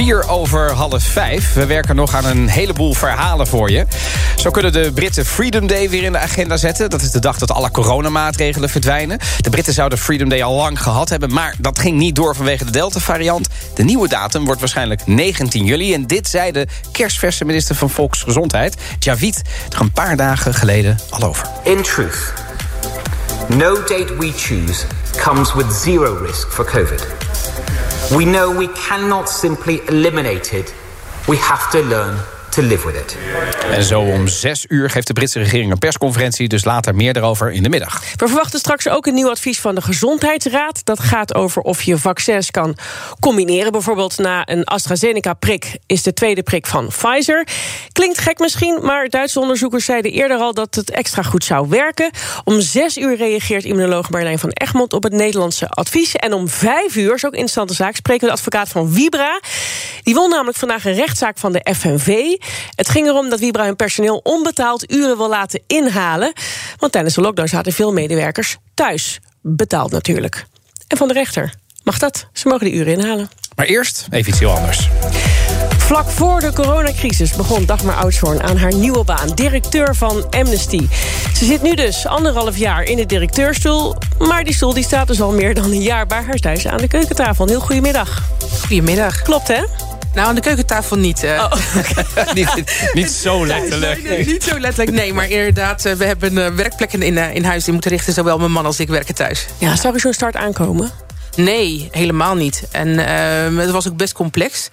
4 over half 5. We werken nog aan een heleboel verhalen voor je. Zo kunnen de Britten Freedom Day weer in de agenda zetten. Dat is de dag dat alle coronamaatregelen verdwijnen. De Britten zouden Freedom Day al lang gehad hebben... maar dat ging niet door vanwege de Delta-variant. De nieuwe datum wordt waarschijnlijk 19 juli. En dit zei de kerstverse minister van Volksgezondheid... Javid, er een paar dagen geleden al over. In truth, no date we choose comes with zero risk for COVID. We know we cannot simply eliminate it. We have to learn to live with it. En zo om zes uur geeft de Britse regering een persconferentie... dus later meer erover in de middag. We verwachten straks ook een nieuw advies van de Gezondheidsraad. Dat gaat over of je vaccins kan combineren. Bijvoorbeeld na een AstraZeneca-prik is de tweede prik van Pfizer. Klinkt gek misschien, maar Duitse onderzoekers zeiden eerder al... dat het extra goed zou werken. Om zes uur reageert immunoloog Marlijn van Egmond op het Nederlandse advies. En om vijf uur, is ook interessante zaak, spreken we de advocaat van Vibra. Die won namelijk vandaag een rechtszaak van de FNV. Het ging erom dat Vibra hun personeel onbetaald uren wil laten inhalen. Want tijdens de lockdown zaten veel medewerkers thuis. Betaald natuurlijk. En van de rechter mag dat. Ze mogen die uren inhalen. Maar eerst even iets heel anders. Vlak voor de coronacrisis begon Dagmar Oudshoorn aan haar nieuwe baan. Directeur van Amnesty. Ze zit nu dus anderhalf jaar in de directeurstoel. Maar die stoel die staat dus al meer dan een jaar bij haar thuis aan de keukentafel. Heel goedemiddag. Goedemiddag. Klopt, hè? Nou, aan de keukentafel niet. Uh. Oh, niet, niet zo letterlijk. Nee, nee, niet zo letterlijk. Nee, maar inderdaad, uh, we hebben uh, werkplekken in, in huis die moeten richten. Zowel mijn man als ik werken thuis. Ja, zou er zo'n start aankomen? Nee, helemaal niet. En uh, het was ook best complex.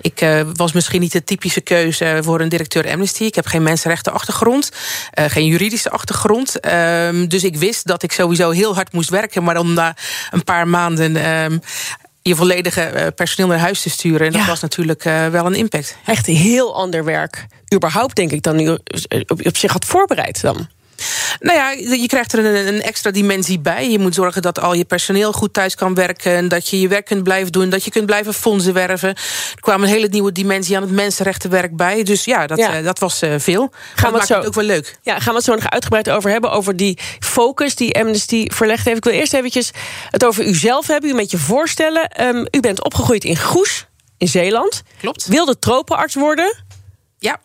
Ik uh, was misschien niet de typische keuze voor een directeur Amnesty. Ik heb geen mensenrechten achtergrond, uh, geen juridische achtergrond. dus ik wist dat ik sowieso heel hard moest werken. Maar om na een paar maanden ehm, je volledige personeel naar huis te sturen. En dat ja. was natuurlijk uh, wel een impact. Echt heel ander werk. Überhaupt denk ik dan u op, op zich had voorbereid dan. Nou ja, je krijgt er een, een, extra dimensie bij. Je moet zorgen dat al je personeel goed thuis kan werken... dat je je werk kunt blijven doen, dat je kunt blijven fondsen werven. Er kwam een hele nieuwe dimensie aan het mensenrechtenwerk bij. Dus ja, dat, ja. Uh, dat was uh, veel. Gaan we het zo, het ook wel leuk. Ja, gaan we het zo nog uitgebreid over hebben... over die focus die Amnesty verlegd heeft. Ik wil eerst eventjes het over uzelf hebben, u met je voorstellen. Um, u bent opgegroeid in Goes, in Zeeland. Klopt. Wilde tropenarts worden. Ja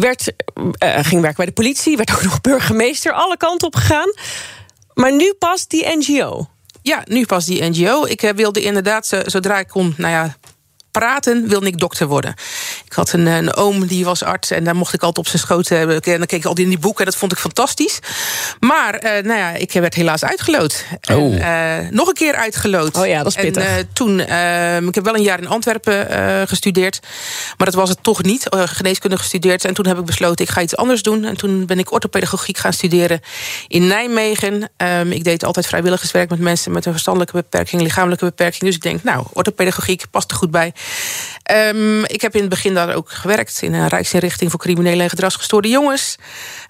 werd, uh, ging werken bij de politie, werd ook nog burgemeester, alle kanten op gegaan. Maar nu pas die NGO. Ja, nu pas die NGO. Ik uh, wilde inderdaad, zodra ik kon, nou ja, praten, wilde ik dokter worden. Ik had een, een, oom, die was arts... en daar mocht ik altijd op zijn schoot hebben. En dan keek ik altijd in die boeken en dat vond ik fantastisch. Maar, uh, nou ja, ik werd helaas uitgeloot. Oh. En, uh, nog een keer uitgeloot. Oh ja, dat is pittig. En uh, toen, ik heb wel een jaar in Antwerpen gestudeerd... maar dat was het toch niet, geneeskunde gestudeerd. En toen heb ik besloten, ik ga iets anders doen. En toen ben ik orthopedagogiek gaan studeren in Nijmegen. Um, ik deed altijd vrijwilligerswerk met mensen... met een verstandelijke beperking, lichamelijke beperking. Dus ik denk, nou, orthopedagogiek past er goed bij. Um, ik heb in het begin daar ook gewerkt... in een Rijksinrichting voor criminele en gedragsgestoorde jongens...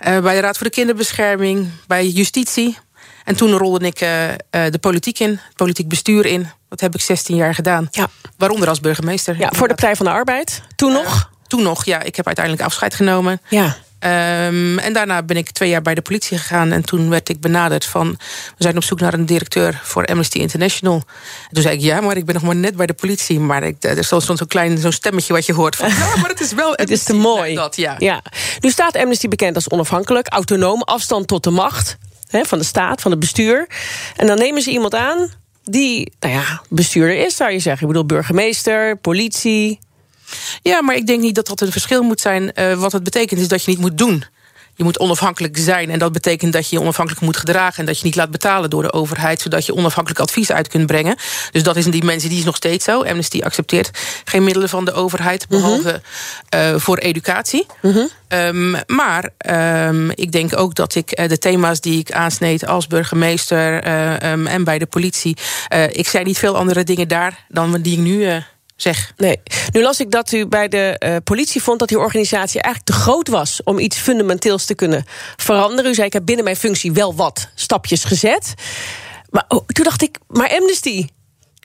Uh, bij de Raad voor de Kinderbescherming, bij Justitie. En toen rolde ik uh, uh, de politiek in, het politiek bestuur in. Dat heb ik 16 jaar gedaan. Ja. Waaronder als burgemeester. Ja, voor de Partij van de Arbeid. Toen nog? Toen nog, ja. Ik heb uiteindelijk afscheid genomen. Ja. Um, en daarna ben ik twee jaar bij de politie gegaan. En toen werd ik benaderd van... we zijn op zoek naar een directeur voor Amnesty International. En toen zei ik, ja, maar ik ben nog maar net bij de politie. Maar ik, er stond zo'n klein zo'n stemmetje wat je hoort van... ja, maar het is wel Het is te mooi. Dat, ja. ja. Nu staat Amnesty bekend als onafhankelijk, autonoom... afstand tot de macht hè, van de staat, van het bestuur. En dan nemen ze iemand aan die, nou ja, bestuurder is, zou je zeggen. Ik bedoel, burgemeester, politie... Ja, maar ik denk niet dat dat een verschil moet zijn. Uh, wat het betekent is dat je niet moet doen. Je moet onafhankelijk zijn en dat betekent dat je je onafhankelijk moet gedragen... en dat je niet laat betalen door de overheid... zodat je onafhankelijk advies uit kunt brengen. Dus dat is een dimensie, die is nog steeds zo. Amnesty accepteert geen middelen van de overheid... behalve mm -hmm. uh, voor educatie. -hmm. um, maar um, ik denk ook dat ik uh, de thema's die ik aansneed... als burgemeester um, en bij de politie... ik zei niet veel andere dingen daar dan die ik nu zeg. Nee. Nu las ik dat u bij de uh, politie vond dat die organisatie eigenlijk te groot was om iets fundamenteels te kunnen veranderen. U zei: Ik heb binnen mijn functie wel wat stapjes gezet. Maar oh, toen dacht ik, maar Amnesty,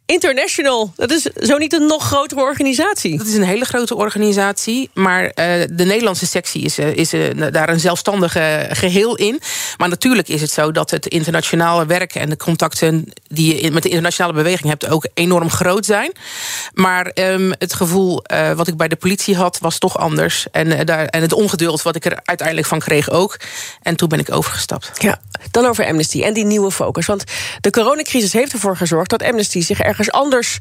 International. Dat is zo niet een nog grotere organisatie. Dat is een hele grote organisatie. Maar uh, de Nederlandse sectie is, uh, is uh, daar een zelfstandige geheel in. Maar natuurlijk is het zo dat het internationale werk... en de contacten die je met de internationale beweging hebt... ook enorm groot zijn. Maar um, het gevoel wat ik bij de politie had, was toch anders. En, daar, en het ongeduld wat ik er uiteindelijk van kreeg ook. En toen ben ik overgestapt. Ja, dan over Amnesty en die nieuwe focus. Want de coronacrisis heeft ervoor gezorgd... dat Amnesty zich erg ergens anders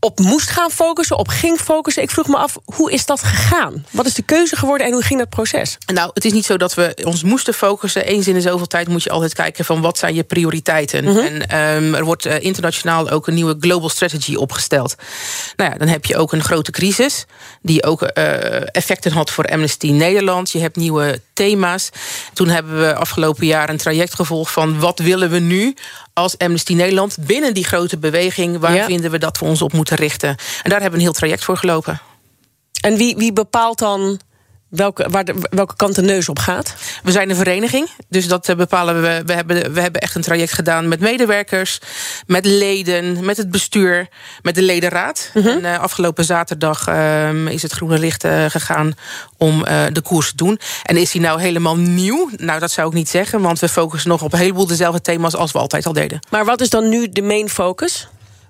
op moest gaan focussen, op ging focussen. Ik vroeg me af, hoe is dat gegaan? Wat is de keuze geworden en hoe ging dat proces? Nou, het is niet zo dat we ons moesten focussen. Eens in de zoveel tijd moet je altijd kijken van wat zijn je prioriteiten. Mm -hmm. En um, er wordt uh, internationaal ook een nieuwe global strategy opgesteld. Nou ja, dan heb je ook een grote crisis die ook uh, effecten had voor Amnesty Nederland. Je hebt nieuwe thema's. Toen hebben we afgelopen jaar een traject gevolgd van wat willen we nu als Amnesty Nederland binnen die grote beweging... waar ja. vinden we dat we ons op moeten richten? En daar hebben we een heel traject voor gelopen. En wie, wie bepaalt dan welke, waar de, welke kant de neus op gaat? We zijn een vereniging, dus dat bepalen we. We hebben, we hebben echt een traject gedaan met medewerkers, met leden, met het bestuur, met de ledenraad. Mm -hmm. En uh, afgelopen zaterdag uh, is het groene licht uh, gegaan om uh, de koers te doen. En is die nou helemaal nieuw? Nou, dat zou ik niet zeggen, want we focussen nog op een heleboel dezelfde thema's als we altijd al deden. Maar wat is dan nu de main focus?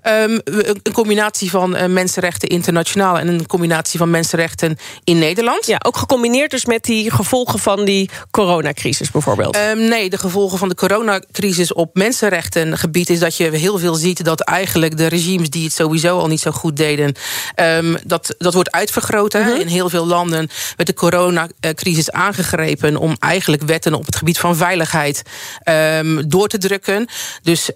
Um, een combinatie van uh, mensenrechten internationaal... en een combinatie van mensenrechten in Nederland. Ja, ook gecombineerd dus met die gevolgen van die coronacrisis bijvoorbeeld? Um, nee, de gevolgen van de coronacrisis op mensenrechtengebied... is dat je heel veel ziet dat eigenlijk de regimes... die het sowieso al niet zo goed deden... Um, dat, dat wordt uitvergroot. Uh -huh. In heel veel landen werd de coronacrisis aangegrepen... om eigenlijk wetten op het gebied van veiligheid door te drukken. Dus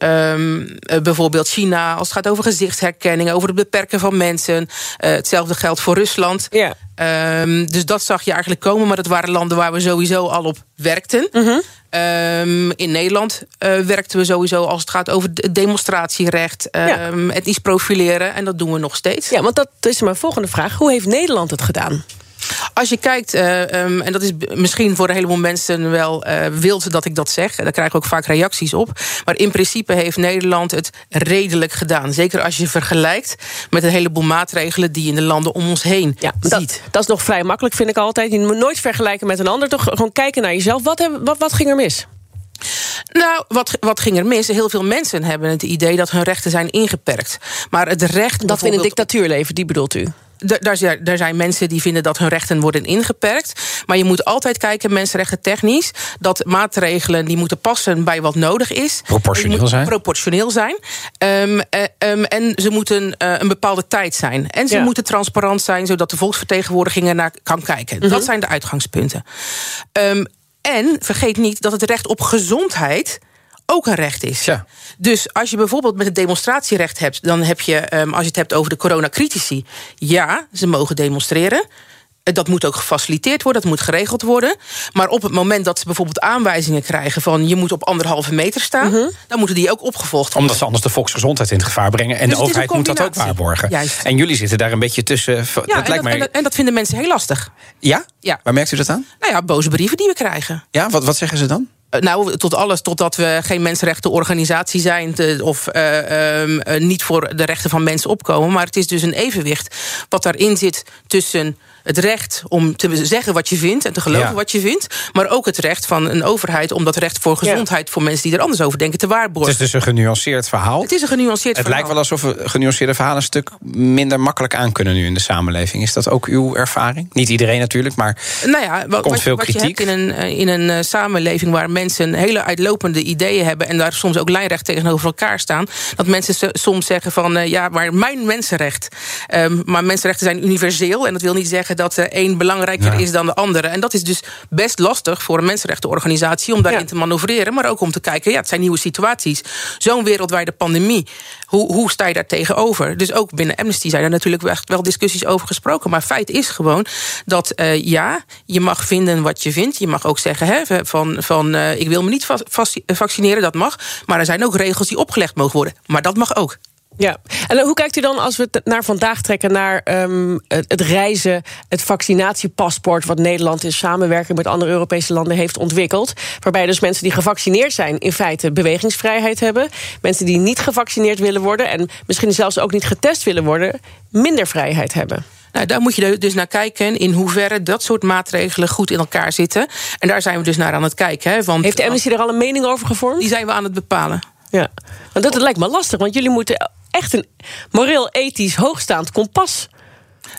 bijvoorbeeld China... als het gaat over gezichtsherkenning, over het beperken van mensen. Uh, hetzelfde geldt voor Rusland. Ja. Um, dus dat zag je eigenlijk komen. Maar dat waren landen waar we sowieso al op werkten. -huh. Um, in Nederland uh, werkten we sowieso als het gaat over het demonstratierecht, um, ja. het iets profileren. En dat doen we nog steeds. Ja, want dat is mijn volgende vraag. Hoe heeft Nederland het gedaan? Als je kijkt, uh, um, en dat is misschien voor een heleboel mensen wel uh, wild dat ik dat zeg. Daar krijg ik ook vaak reacties op. Maar in principe heeft Nederland het redelijk gedaan. Zeker als je vergelijkt met een heleboel maatregelen die in de landen om ons heen ja, ziet. Dat, dat is nog vrij makkelijk, vind ik altijd. Je moet nooit vergelijken met een ander. Toch gewoon kijken naar jezelf. Wat, heb, wat, wat ging er mis? Nou, wat, wat ging er mis? Heel veel mensen hebben het idee dat hun rechten zijn ingeperkt. Maar het recht... Dat we in een dictatuur leven, die bedoelt u? Daar, daar zijn mensen die vinden dat hun rechten worden ingeperkt. Maar je moet altijd kijken, mensenrechten technisch... dat maatregelen die moeten passen bij wat nodig is. Proportioneel zijn. Proportioneel zijn. Um, um, en ze moeten uh, een bepaalde tijd zijn. En ze ja. moeten transparant zijn... zodat de volksvertegenwoordiging er naar kan kijken. Mm -hmm. Dat zijn de uitgangspunten. Um, en vergeet niet dat het recht op gezondheid ook een recht is. Ja. Dus als je bijvoorbeeld met het demonstratierecht hebt... dan heb je, um, als je het hebt over de coronacritici... ja, ze mogen demonstreren. Dat moet ook gefaciliteerd worden, dat moet geregeld worden. Maar op het moment dat ze bijvoorbeeld aanwijzingen krijgen... van je moet op anderhalve meter staan... Uh -huh. dan moeten die ook opgevolgd worden. Omdat ze anders de volksgezondheid in het gevaar brengen... en dus de overheid moet dat ook waarborgen. Juist. En jullie zitten daar een beetje tussen. Ja, dat lijkt dat, mij... en, dat, en dat vinden mensen heel lastig. Ja? Ja. Waar merkt u dat aan? Nou ja, boze brieven die we krijgen. Ja, wat, wat zeggen ze dan? Nou, tot alles, totdat we geen mensenrechtenorganisatie zijn... Te, of uh, um, uh, niet voor de rechten van mensen opkomen. Maar het is dus een evenwicht wat daarin zit tussen het recht om te zeggen wat je vindt... en te geloven ja. wat je vindt. Maar ook het recht van een overheid om dat recht voor gezondheid... Ja. voor mensen die er anders over denken te waarborgen. Het is dus een genuanceerd verhaal. Het is een genuanceerd het verhaal. Het lijkt wel alsof we genuanceerde verhalen... een stuk minder makkelijk aan kunnen nu in de samenleving. Is dat ook uw ervaring? Niet iedereen natuurlijk, maar nou ja, wat, komt veel wat kritiek. je hebt in een, in een samenleving waar mensen hele uitlopende ideeën hebben... en daar soms ook lijnrecht tegenover elkaar staan... dat mensen soms zeggen van, uh, ja, maar mijn mensenrecht... Um, maar mensenrechten zijn universeel en dat wil niet zeggen dat de een belangrijker ja. is dan de andere. En dat is dus best lastig voor een mensenrechtenorganisatie... om daarin ja. te manoeuvreren, maar ook om te kijken... ja, het zijn nieuwe situaties. Zo'n wereldwijde pandemie, hoe, hoe sta je daar tegenover? Dus ook binnen Amnesty zijn er natuurlijk echt wel discussies over gesproken. Maar feit is gewoon dat uh, ja, je mag vinden wat je vindt. Je mag ook zeggen hè, van, van uh, ik wil me niet vaccineren, dat mag. Maar er zijn ook regels die opgelegd mogen worden. Maar dat mag ook. Ja, en hoe kijkt u dan als we het naar vandaag trekken... naar um, het reizen, het vaccinatiepaspoort... wat Nederland in samenwerking met andere Europese landen heeft ontwikkeld... waarbij dus mensen die gevaccineerd zijn... in feite bewegingsvrijheid hebben. Mensen die niet gevaccineerd willen worden... en misschien zelfs ook niet getest willen worden... minder vrijheid hebben. Nou, daar moet je dus naar kijken in hoeverre dat soort maatregelen goed in elkaar zitten. En daar zijn we dus naar aan het kijken. Hè, want Heeft de Amnesty er al een mening over gevormd? Die zijn we aan het bepalen. Ja, want dat, dat lijkt me lastig, want jullie moeten echt een moreel-ethisch hoogstaand kompas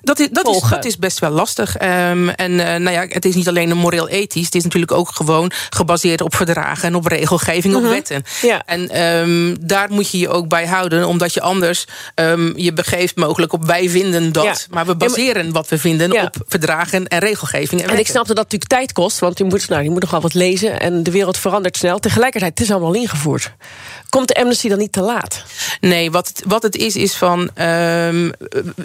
dat is, dat, is, dat is best wel lastig. Um, en uh, nou ja, het is niet alleen een moreel-ethisch. Het is natuurlijk ook gewoon gebaseerd op verdragen en op regelgeving, op mhm. wetten. Ja. En um, daar moet je je ook bij houden, omdat je anders um, je begeeft mogelijk op wij vinden dat. Ja. Maar we baseren wat we vinden op verdragen en regelgeving. En, en ik snap dat dat natuurlijk tijd kost, want je moet, nou, je moet nog wel wat lezen en de wereld verandert snel. Tegelijkertijd, het is allemaal ingevoerd. Komt de amnesty dan niet te laat? Nee, wat het, wat het is, is van...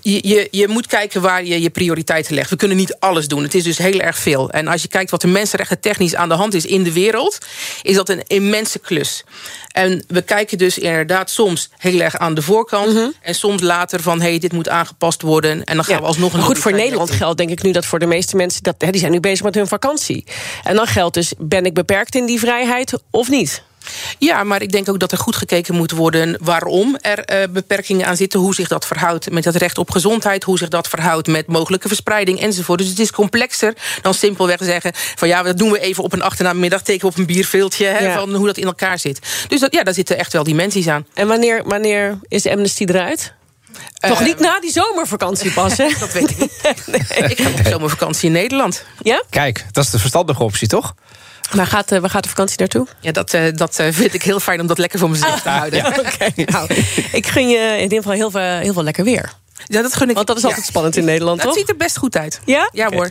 Je, je, je moet kijken waar je je prioriteiten legt. We kunnen niet alles doen. Het is dus heel erg veel. En als je kijkt wat er mensenrechten technisch aan de hand is in de wereld... is dat een immense klus. En we kijken dus inderdaad soms heel erg aan de voorkant... Mhm. en soms later van, hey, dit moet aangepast worden... en dan gaan we alsnog een... goed, voor Nederland geldt denk ik nu dat voor de meeste mensen... Dat, die zijn nu bezig met hun vakantie. En dan geldt dus, ben ik beperkt in die vrijheid of niet? Ja, maar ik denk ook dat er goed gekeken moet worden... waarom er uh, beperkingen aan zitten, hoe zich dat verhoudt met het recht op gezondheid... hoe zich dat verhoudt met mogelijke verspreiding enzovoort. Dus het is complexer dan simpelweg zeggen... van ja, dat doen we even op een achternamiddag... tekenen op een bierveeltje, hè, van hoe dat in elkaar zit. Dus dat, ja, daar zitten echt wel dimensies aan. En wanneer, wanneer is de amnesty eruit? Toch niet na die zomervakantie pas, hè? dat weet ik niet. nee. Ik ga op zomervakantie in Nederland. Ja? Kijk, dat is de verstandige optie, toch? Waar gaat, uh, waar gaat de vakantie naartoe? Ja, dat, uh, dat uh, vind ik heel fijn om dat lekker voor mezelf te houden. Ja, okay. nou, ik gun je in ieder geval heel veel, heel veel lekker weer. Ja, dat gun ik. Want dat is altijd spannend in Nederland, toch? Dat ziet er best goed uit. Ja? Ja hoor.